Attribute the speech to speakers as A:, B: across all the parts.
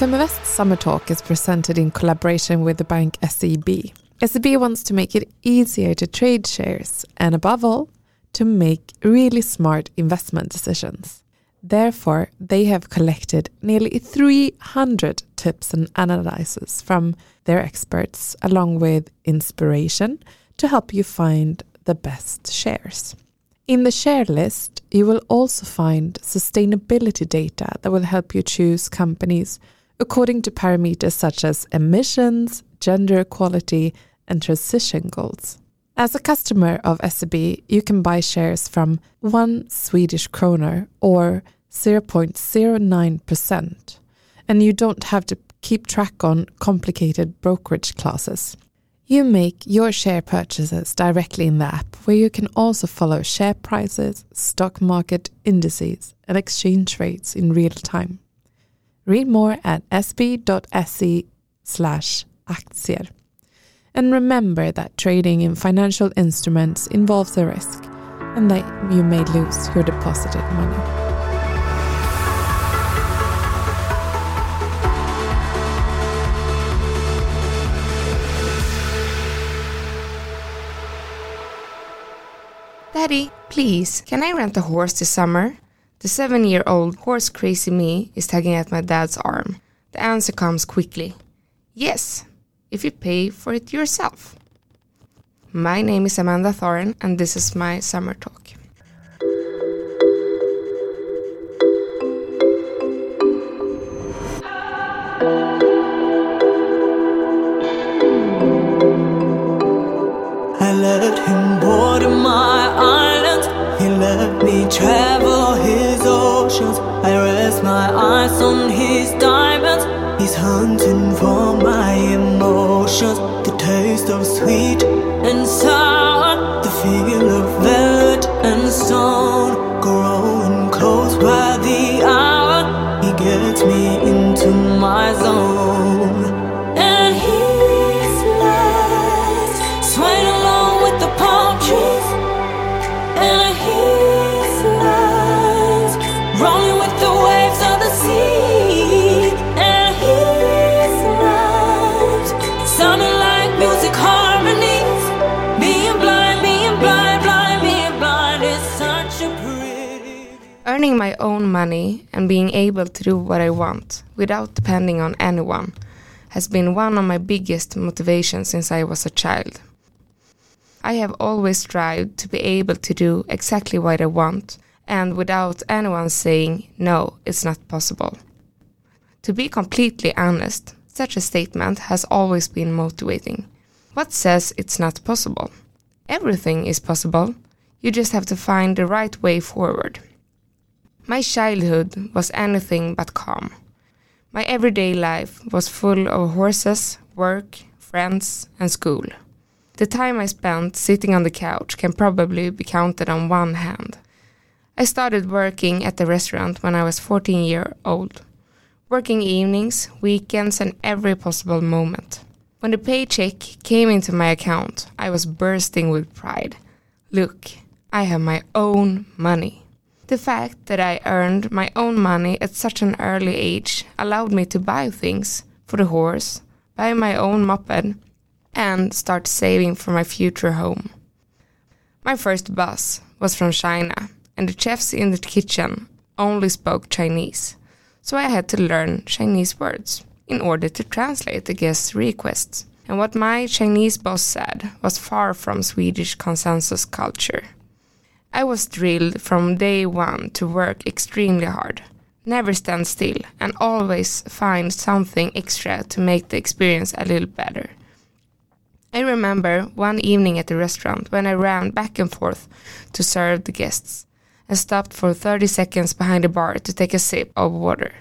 A: Feminvest Summer Talk is presented in collaboration with the bank SEB. SEB wants to make it easier to trade shares and, above all, to make really smart investment decisions. Therefore, they have collected nearly 300 tips and analyses from their experts, along with inspiration to help you find the best shares. In the share list, you will also find sustainability data that will help you choose companies according to parameters such as emissions, gender equality, and transition goals. As a customer of SEB, you can buy shares from 1 Swedish kroner or 0.09%, and you don't have to keep track on complicated brokerage classes. You make your share purchases directly in the app, where you can also follow share prices, stock market indices, and exchange rates in real time. Read more at seb.se slash aktier. And remember that trading in financial instruments involves a risk and that you may lose your deposited money.
B: Daddy, please, can I rent a horse this summer? The seven year old horse crazy me is tugging at my dad's arm. The answer comes quickly Yes, if you pay for it yourself. My name is Amanda Thorén, and this is my summer talk.
C: I let him water my island. He let me travel my eyes on his diamonds. He's hunting for my emotions. The taste of sweet and sour. The feel of velvet and stone. Growing close by the hour. He gets me
B: Earning my own money and being able to do what I want without depending on anyone has been one of my biggest motivations since I was a child. I have always strived to be able to do exactly what I want and without anyone saying, no, it's not possible. To be completely honest, such a statement has always been motivating. What says it's not possible? Everything is possible. You just have to find the right way forward. My childhood was anything but calm. My everyday life was full of horses, work, friends, and school. The time I spent sitting on the couch can probably be counted on one hand. I started working at the restaurant when I was 14 years old, working evenings, weekends, and every possible moment. When the paycheck came into my account, I was bursting with pride. Look, I have my own money. The fact that I earned my own money at such an early age allowed me to buy things for the horse, buy my own moped, and start saving for my future home. My first bus was from China, and the chefs in the kitchen only spoke Chinese, so I had to learn Chinese words in order to translate the guests' requests. And what my Chinese boss said was far from Swedish consensus culture. I was drilled from day one to work extremely hard, never stand still, and always find something extra to make the experience a little better. I remember one evening at the restaurant when I ran back and forth to serve the guests and stopped for 30 seconds behind the bar to take a sip of water.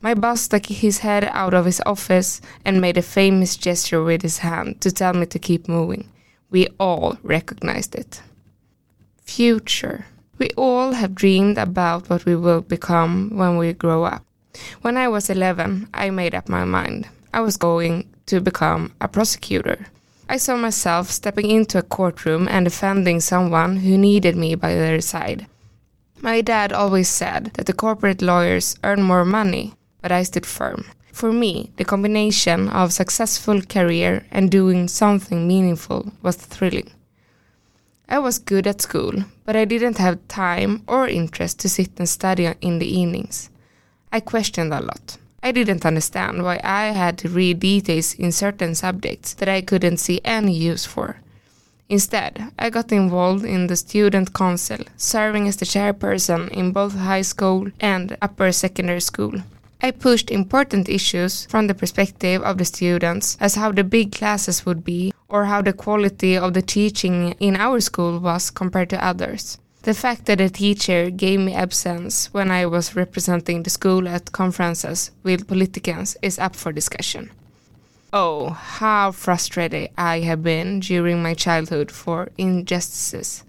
B: My boss stuck his head out of his office and made a famous gesture with his hand to tell me to keep moving. We all recognized it. Future. We all have dreamed about what we will become when we grow up. When I was 11, I made up my mind. I was going to become a prosecutor. I saw myself stepping into a courtroom and defending someone who needed me by their side. My dad always said that the corporate lawyers earn more money, but I stood firm. For me, the combination of successful career and doing something meaningful was thrilling. I was good at school, but I didn't have time or interest to sit and study in the evenings. I questioned a lot. I didn't understand why I had to read details in certain subjects that I couldn't see any use for. Instead, I got involved in the student council, serving as the chairperson in both high school and upper secondary school. I pushed important issues from the perspective of the students as how the big classes would be or how the quality of the teaching in our school was compared to others. The fact that a teacher gave me absence when I was representing the school at conferences with politicians is up for discussion. Oh, how frustrated I have been during my childhood for injustices.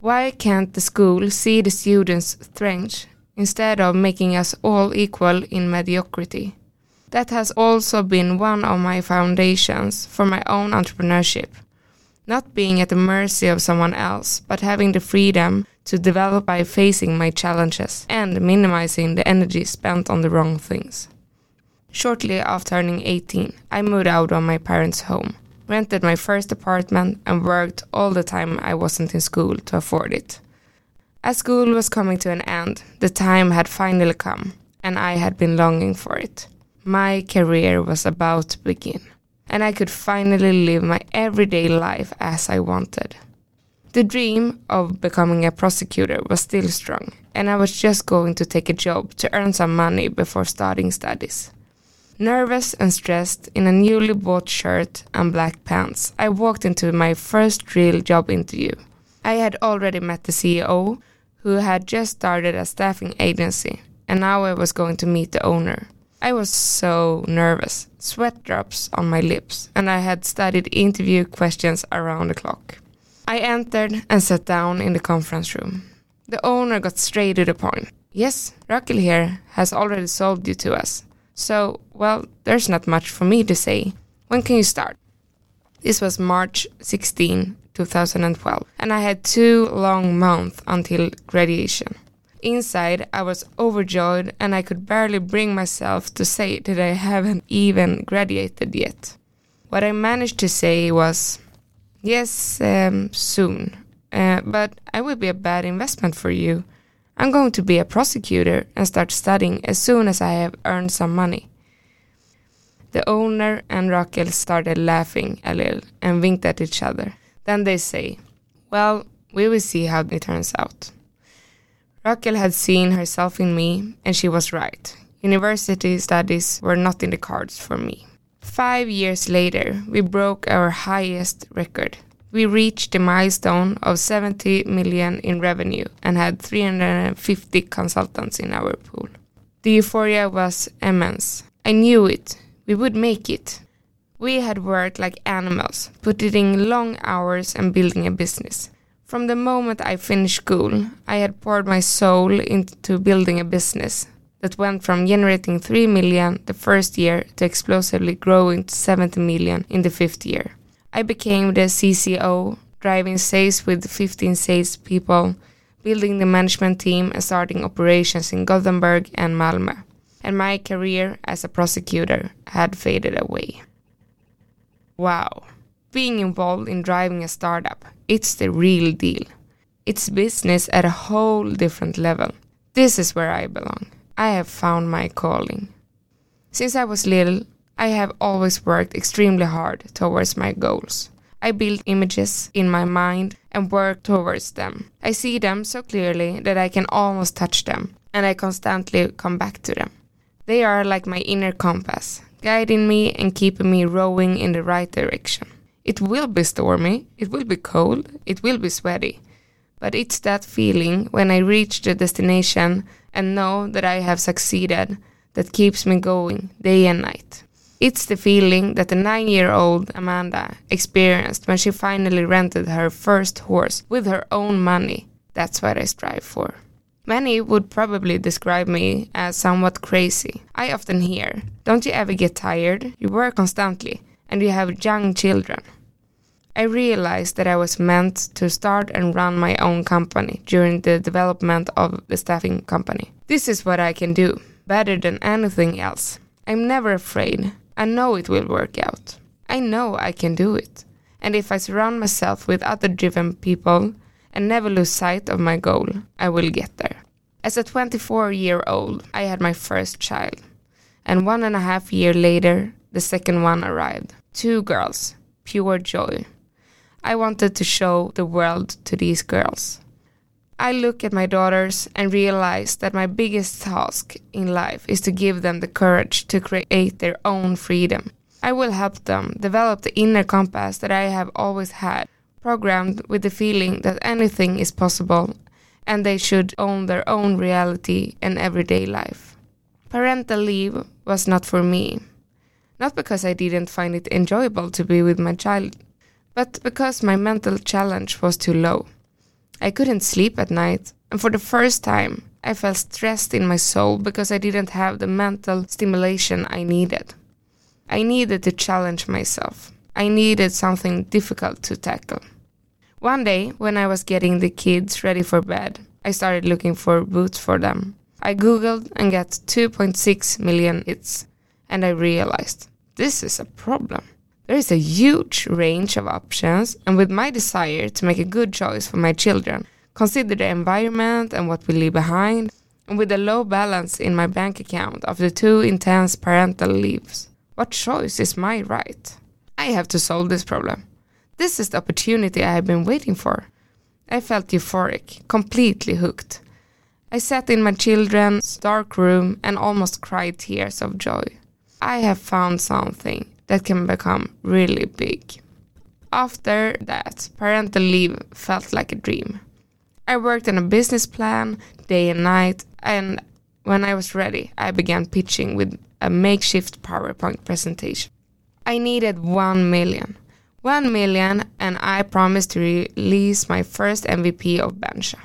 B: Why can't the school see the students' strengths instead of making us all equal in mediocrity. That has also been one of my foundations for my own entrepreneurship. Not being at the mercy of someone else, but having the freedom to develop by facing my challenges and minimizing the energy spent on the wrong things. Shortly after turning 18, I moved out of my parents' home, rented my first apartment, and worked all the time I wasn't in school to afford it. As school was coming to an end, the time had finally come, and I had been longing for it. My career was about to begin, and I could finally live my everyday life as I wanted. The dream of becoming a prosecutor was still strong, and I was just going to take a job to earn some money before starting studies. Nervous and stressed in a newly bought shirt and black pants, I walked into my first real job interview. I had already met the CEO, who had just started a staffing agency, and now I was going to meet the owner. I was so nervous, sweat drops on my lips, and I had studied interview questions around the clock. I entered and sat down in the conference room. The owner got straight to the point. Yes, Rakel here has already sold you to us. So, well, there's not much for me to say. When can you start? This was March 16, 2012, and I had two long months until graduation. Inside, I was overjoyed and I could barely bring myself to say that I haven't even graduated yet. What I managed to say was, Yes, um, soon, uh, but I will be a bad investment for you. I'm going to be a prosecutor and start studying as soon as I have earned some money. The owner and Rakel started laughing a little and winked at each other. Then they say, Well, we will see how it turns out. Rakel had seen herself in me, and she was right. University studies were not in the cards for me. Five years later, we broke our highest record. We reached the milestone of 70 million in revenue and had 350 consultants in our pool. The euphoria was immense. I knew it. We would make it. We had worked like animals, putting in long hours and building a business. From the moment I finished school, I had poured my soul into building a business that went from generating 3 million the first year to explosively growing to 70 million in the fifth year. I became the CCO, driving sales with 15 sales people, building the management team and starting operations in Gothenburg and Malmö. And my career as a prosecutor had faded away. Wow. Being involved in driving a startup, it's the real deal. It's business at a whole different level. This is where I belong. I have found my calling. Since I was little, I have always worked extremely hard towards my goals. I build images in my mind and work towards them. I see them so clearly that I can almost touch them, and I constantly come back to them. They are like my inner compass, guiding me and keeping me rowing in the right direction. It will be stormy, it will be cold, it will be sweaty, but it's that feeling when I reach the destination and know that I have succeeded that keeps me going day and night. It's the feeling that the nine year old Amanda experienced when she finally rented her first horse with her own money. That's what I strive for. Many would probably describe me as somewhat crazy. I often hear, Don't you ever get tired? You work constantly, and you have young children. I realized that I was meant to start and run my own company during the development of the staffing company. This is what I can do, better than anything else. I'm never afraid. I know it will work out. I know I can do it. And if I surround myself with other driven people and never lose sight of my goal, I will get there. As a 24 year old, I had my first child. And one and a half year later, the second one arrived. Two girls, pure joy. I wanted to show the world to these girls. I look at my daughters and realize that my biggest task in life is to give them the courage to create their own freedom. I will help them develop the inner compass that I have always had, programmed with the feeling that anything is possible and they should own their own reality and everyday life. Parental leave was not for me. Not because I didn't find it enjoyable to be with my child, but because my mental challenge was too low. I couldn't sleep at night, and for the first time, I felt stressed in my soul because I didn't have the mental stimulation I needed. I needed to challenge myself. I needed something difficult to tackle. One day, when I was getting the kids ready for bed, I started looking for boots for them. I googled and got 2.6 million hits, and I realized this is a problem. There is a huge range of options, and with my desire to make a good choice for my children, consider the environment and what we leave behind, and with a low balance in my bank account after two intense parental leaves, what choice is my right? I have to solve this problem. This is the opportunity I have been waiting for. I felt euphoric, completely hooked. I sat in my children's dark room and almost cried tears of joy. I have found something that can become really big. After that, parental leave felt like a dream. I worked on a business plan day and night, and when I was ready, I began pitching with a makeshift PowerPoint presentation. I needed 1 million. 1 million, and I promised to release my first MVP of Bencha,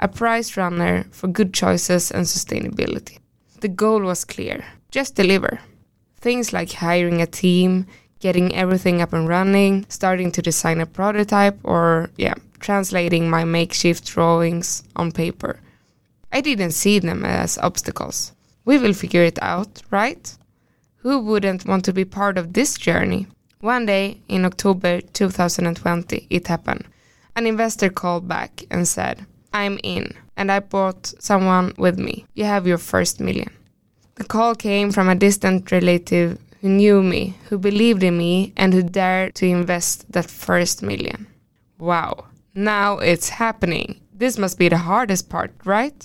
B: a PriceRunner for good choices and sustainability. The goal was clear just deliver. Things like hiring a team, getting everything up and running, starting to design a prototype, or, yeah, translating my makeshift drawings on paper. I didn't see them as obstacles. We will figure it out, right? Who wouldn't want to be part of this journey? One day in October 2020, it happened. An investor called back and said, I'm in, and I brought someone with me. You have your first million. The call came from a distant relative who knew me, who believed in me, and who dared to invest that first million. Wow, now it's happening. This must be the hardest part, right?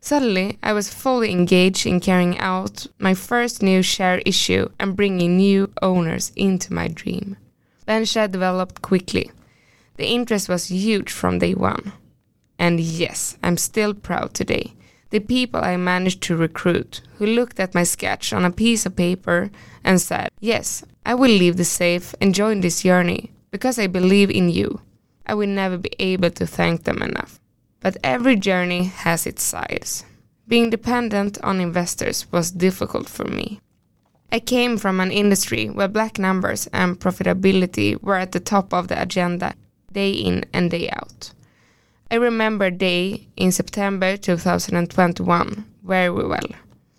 B: Suddenly, I was fully engaged in carrying out my first new share issue and bringing new owners into my dream. Bencha developed quickly. The interest was huge from day one. And yes, I'm still proud today the people I managed to recruit, who looked at my sketch on a piece of paper and said, Yes, I will leave the safe and join this journey because I believe in you. I will never be able to thank them enough. But every journey has its sides. Being dependent on investors was difficult for me. I came from an industry where black numbers and profitability were at the top of the agenda day in and day out. I remember day in September 2021 very well.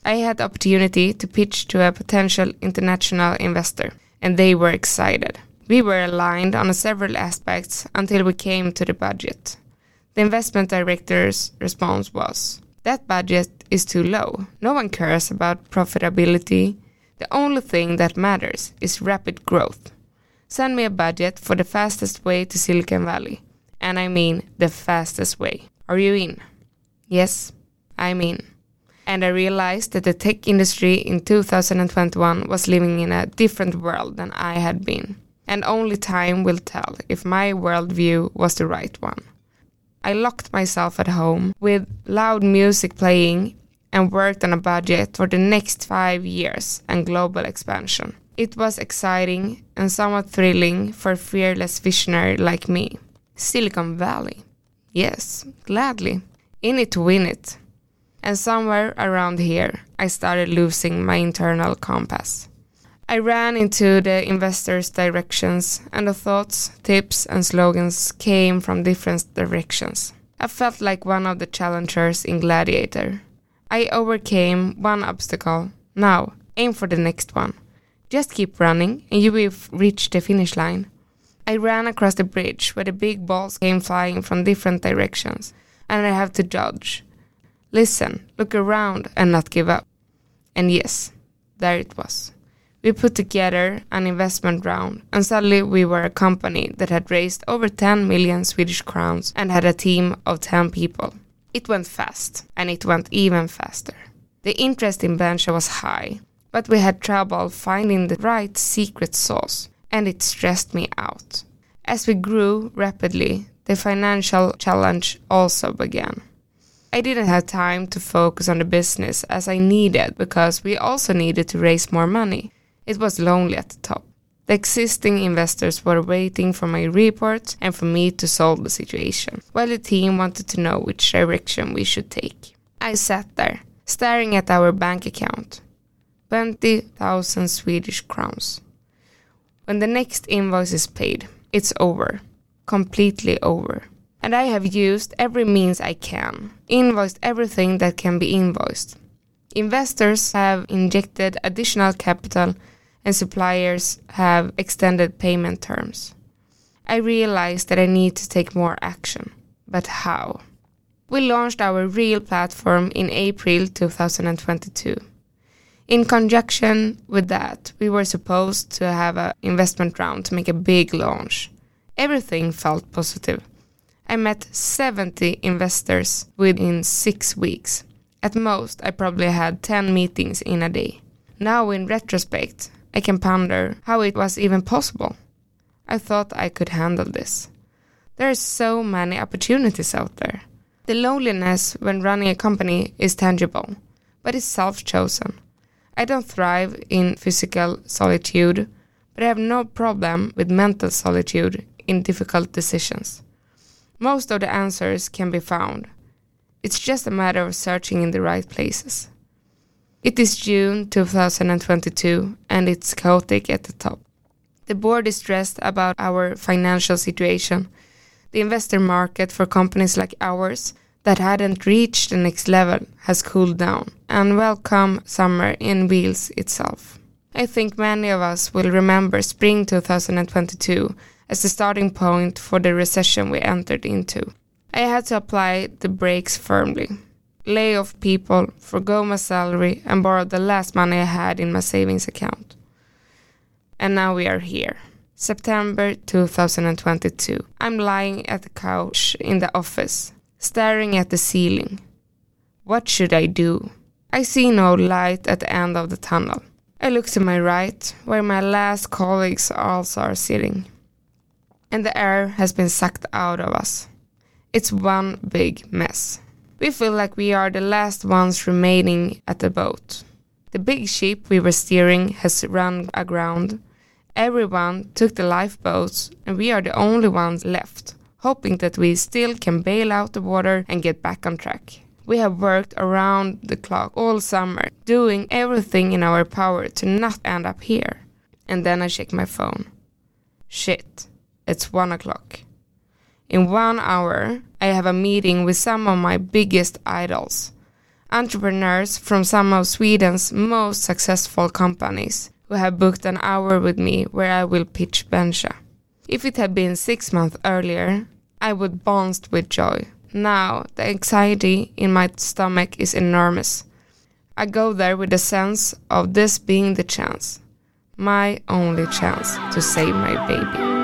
B: I had the opportunity to pitch to a potential international investor, and they were excited. We were aligned on several aspects until we came to the budget. The investment director's response was That budget is too low. No one cares about profitability. The only thing that matters is rapid growth. Send me a budget for the fastest way to Silicon Valley and I mean the fastest way. Are you in? Yes, I'm in. And I realized that the tech industry in 2021 was living in a different world than I had been. And only time will tell if my worldview was the right one. I locked myself at home with loud music playing and worked on a budget for the next five years and global expansion. It was exciting and somewhat thrilling for a fearless visionary like me. Silicon Valley. Yes, gladly. In it win it. And somewhere around here, I started losing my internal compass. I ran into the investors' directions, and the thoughts, tips, and slogans came from different directions. I felt like one of the challengers in Gladiator. I overcame one obstacle. Now, Aim for the next one. Just keep running and you will reach the finish line. I ran across the bridge where the big balls came flying from different directions, and I have to judge. Listen, look around, and not give up. And yes, there it was. We put together an investment round, and suddenly we were a company that had raised over 10 million Swedish crowns and had a team of 10 people. It went fast, and it went even faster. The interest in Bencha was high, but we had trouble finding the right secret sauce and it stressed me out. As we grew rapidly, the financial challenge also began. I didn't have time to focus on the business as I needed because we also needed to raise more money. It was lonely at the top. The existing investors were waiting for my report and for me to solve the situation, while the team wanted to know which direction we should take. I sat there, staring at our bank account 20,000 Swedish crowns. When the next invoice is paid, it's over. Completely over. And I have used every means I can, invoiced everything that can be invoiced. Investors have injected additional capital and suppliers have extended payment terms. I realized that I need to take more action. But how? We launched our real platform in April 2022. In conjunction with that, we were supposed to have an investment round to make a big launch. Everything felt positive. I met 70 investors within six weeks. At most, I probably had 10 meetings in a day. Now, in retrospect, I can ponder how it was even possible. I thought I could handle this. There are so many opportunities out there. The loneliness when running a company is tangible, but it's self chosen. I don't thrive in physical solitude, but I have no problem with mental solitude in difficult decisions. Most of the answers can be found. It's just a matter of searching in the right places. It is June 2022 and it's chaotic at the top. The board is stressed about our financial situation. The investor market for companies like ours that hadn't reached the next level has cooled down and welcome summer in wheels itself. I think many of us will remember spring 2022 as the starting point for the recession we entered into. I had to apply the brakes firmly, lay off people, forgo my salary, and borrow the last money I had in my savings account. And now we are here. September 2022. I'm lying at the couch in the office, staring at the ceiling. What should I do? I see no light at the end of the tunnel. I look to my right, where my last colleagues also are sitting. And the air has been sucked out of us. It's one big mess. We feel like we are the last ones remaining at the boat. The big ship we were steering has run aground. Everyone took the lifeboats, and we are the only ones left, hoping that we still can bail out the water and get back on track. We have worked around the clock all summer, doing everything in our power to not end up here. And then I check my phone. Shit, it's one o'clock. In one hour, I have a meeting with some of my biggest idols, entrepreneurs from some of Sweden's most successful companies who have booked an hour with me where I will pitch Bencha. If it had been six months earlier, I would bounce with joy. Now, the anxiety in my stomach is enormous. I go there with a sense of this being the chance, my only chance to save my baby.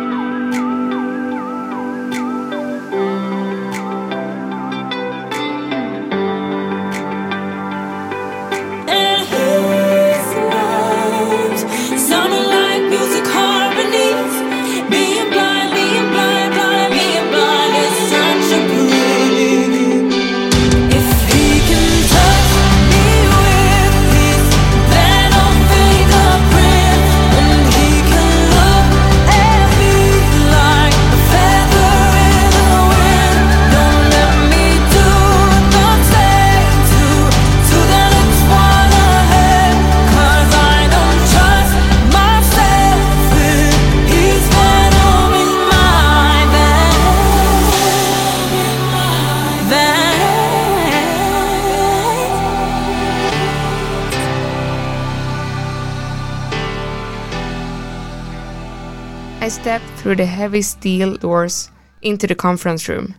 B: Through the heavy steel doors into the conference room.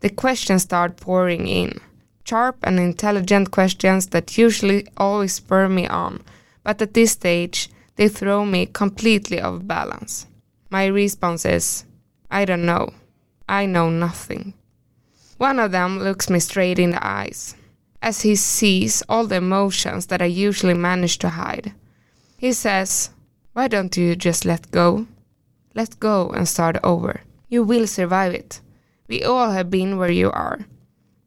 B: The questions start pouring in. Sharp and intelligent questions that usually always spur me on, but at this stage, they throw me completely off balance. My response is, I don't know. I know nothing. One of them looks me straight in the eyes, as he sees all the emotions that I usually manage to hide. He says, Why don't you just let go? Let go and start over. You will survive it. We all have been where you are.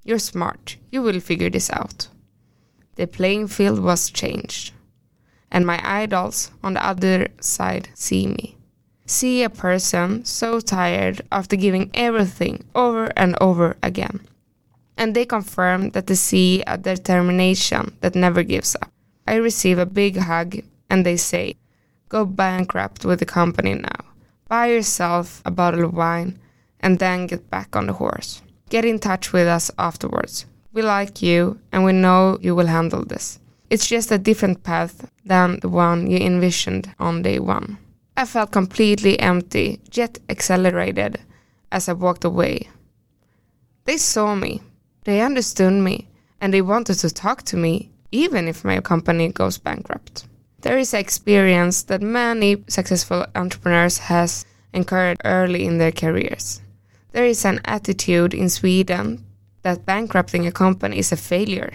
B: You're smart. You will figure this out. The playing field was changed. And my idols on the other side see me. See a person so tired after giving everything over and over again. And they confirm that they see a determination that never gives up. I receive a big hug and they say, Go bankrupt with the company now. Buy yourself a bottle of wine and then get back on the horse. Get in touch with us afterwards. We like you and we know you will handle this. It's just a different path than the one you envisioned on day one. I felt completely empty, yet accelerated as I walked away. They saw me, they understood me, and they wanted to talk to me, even if my company goes bankrupt. There is experience that many successful entrepreneurs has incurred early in their careers. There is an attitude in Sweden that bankrupting a company is a failure,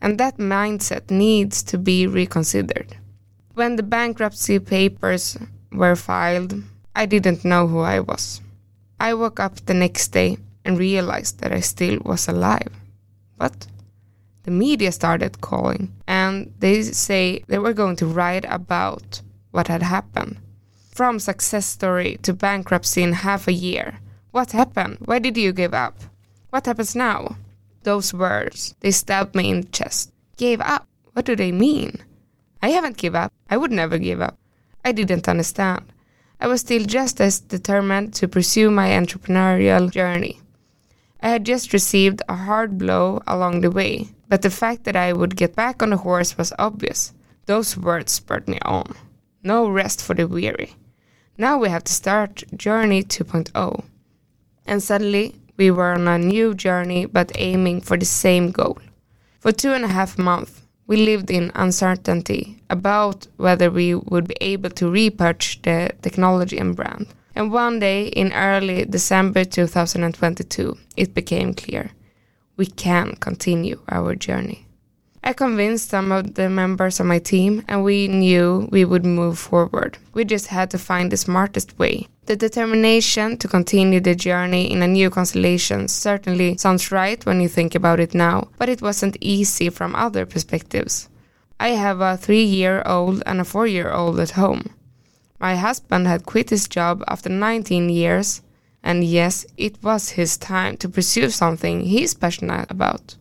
B: and that mindset needs to be reconsidered. When the bankruptcy papers were filed, I didn't know who I was. I woke up the next day and realized that I still was alive. But the media started calling and they say they were going to write about what had happened. From success story to bankruptcy in half a year. What happened? Why did you give up? What happens now? Those words, they stabbed me in the chest. Gave up? What do they mean? I haven't given up. I would never give up. I didn't understand. I was still just as determined to pursue my entrepreneurial journey. I had just received a hard blow along the way, but the fact that I would get back on the horse was obvious. Those words spurred me on. No rest for the weary. Now we have to start Journey 2.0. And suddenly, we were on a new journey but aiming for the same goal. For two and a half months, we lived in uncertainty about whether we would be able to repurchase the technology and brand. And one day in early December 2022, it became clear we can continue our journey. I convinced some of the members of my team, and we knew we would move forward. We just had to find the smartest way. The determination to continue the journey in a new constellation certainly sounds right when you think about it now, but it wasn't easy from other perspectives. I have a three year old and a four year old at home. My husband had quit his job after 19 years and yes, it was his time to pursue something he's passionate about.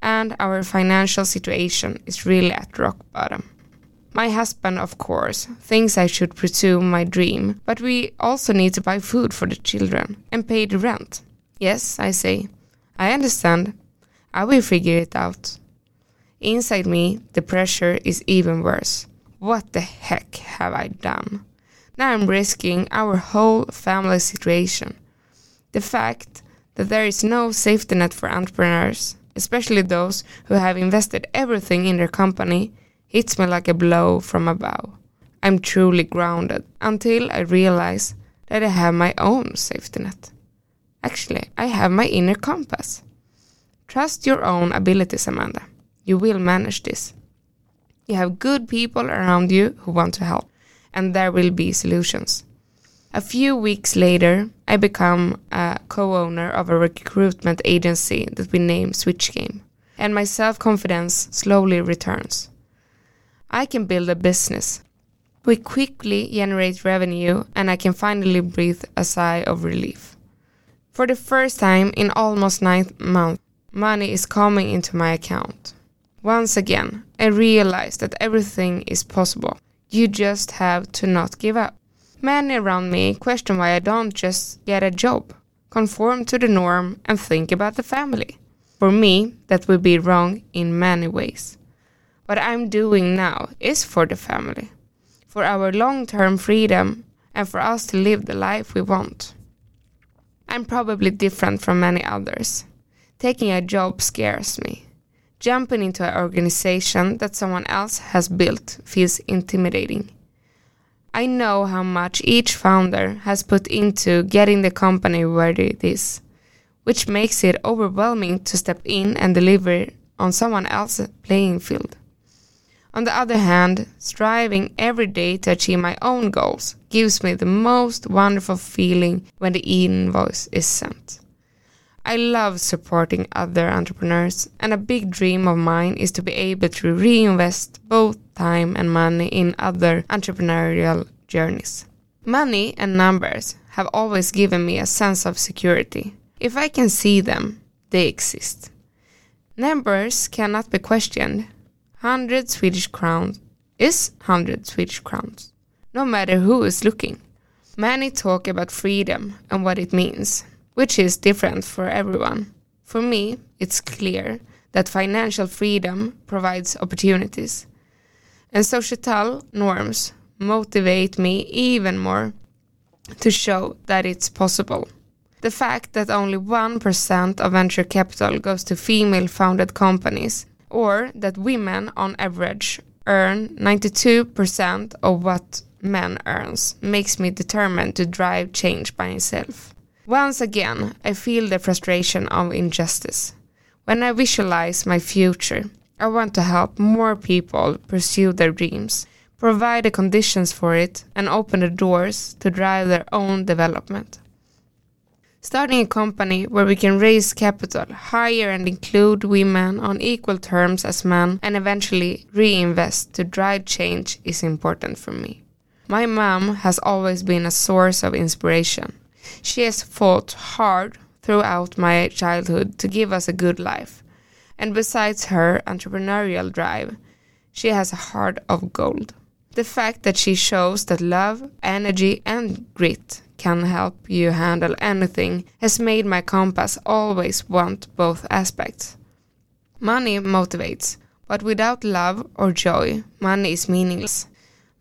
B: And our financial situation is really at rock bottom. My husband, of course, thinks I should pursue my dream, but we also need to buy food for the children and pay the rent. Yes, I say. I understand. I will figure it out. Inside me, the pressure is even worse. What the heck have I done? Now I'm risking our whole family situation. The fact that there is no safety net for entrepreneurs, especially those who have invested everything in their company, hits me like a blow from above. I'm truly grounded until I realize that I have my own safety net. Actually, I have my inner compass. Trust your own abilities, Amanda. You will manage this. You have good people around you who want to help and there will be solutions. A few weeks later, I become a co-owner of a recruitment agency that we name Switch Game, and my self-confidence slowly returns. I can build a business. We quickly generate revenue and I can finally breathe a sigh of relief. For the first time in almost nine months, money is coming into my account. Once again, I realize that everything is possible. You just have to not give up. Many around me question why I don't just get a job, conform to the norm, and think about the family. For me, that would be wrong in many ways. What I'm doing now is for the family, for our long term freedom, and for us to live the life we want. I'm probably different from many others. Taking a job scares me. Jumping into an organization that someone else has built feels intimidating. I know how much each founder has put into getting the company where it is, which makes it overwhelming to step in and deliver on someone else's playing field. On the other hand, striving every day to achieve my own goals gives me the most wonderful feeling when the invoice is sent. I love supporting other entrepreneurs, and a big dream of mine is to be able to reinvest both time and money in other entrepreneurial journeys. Money and numbers have always given me a sense of security. If I can see them, they exist. Numbers cannot be questioned, 100 Swedish crowns is 100 Swedish crowns, no matter who is looking. Many talk about freedom and what it means, which is different for everyone. For me, it's clear that financial freedom provides opportunities, and societal norms motivate me even more to show that it's possible. The fact that only 1% of venture capital goes to female founded companies or that women on average earn 92% of what men earns makes me determined to drive change by myself. Once again, I feel the frustration of injustice. When I visualize my future, I want to help more people pursue their dreams, provide the conditions for it, and open the doors to drive their own development. Starting a company where we can raise capital, hire and include women on equal terms as men, and eventually reinvest to drive change is important for me. My mom has always been a source of inspiration. She has fought hard throughout my childhood to give us a good life. And besides her entrepreneurial drive, she has a heart of gold. The fact that she shows that love, energy, and grit can help you handle anything has made my compass always want both aspects. Money motivates, but without love or joy, money is meaningless.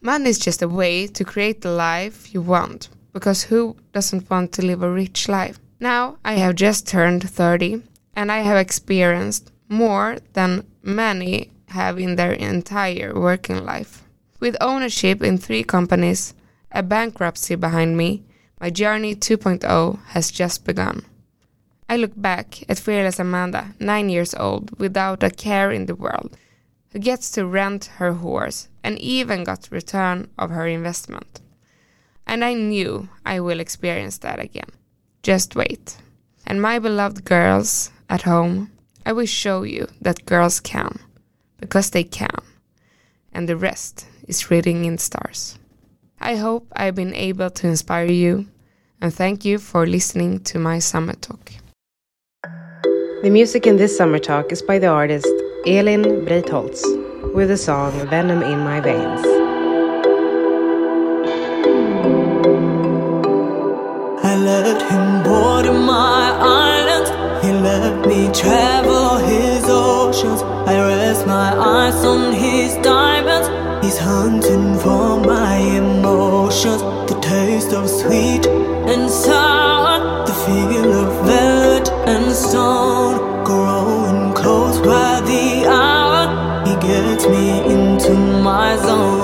B: Money is just a way to create the life you want, because who doesn't want to live a rich life? Now I have just turned 30 and I have experienced more than many have in their entire working life. With ownership in three companies, a bankruptcy behind me, my journey 2.0 has just begun. I look back at fearless Amanda, nine years old, without a care in the world, who gets to rent her horse and even got return of her investment. And I knew I will experience that again. Just wait. And my beloved girls at home, I will show you that girls can, because they can, and the rest is written in stars. I hope I've been able to inspire you and thank you for listening to my summer talk.
D: The music in this summer talk is by the artist Elin Breitholtz with the song Venom in My Veins.
C: left him bored my island. He let me travel his oceans. I rest my eyes on his diamonds. He's hunting for my emotions. The taste of sweet and sour, the feel of velvet and stone. Growing close by the hour, he gets me into my zone.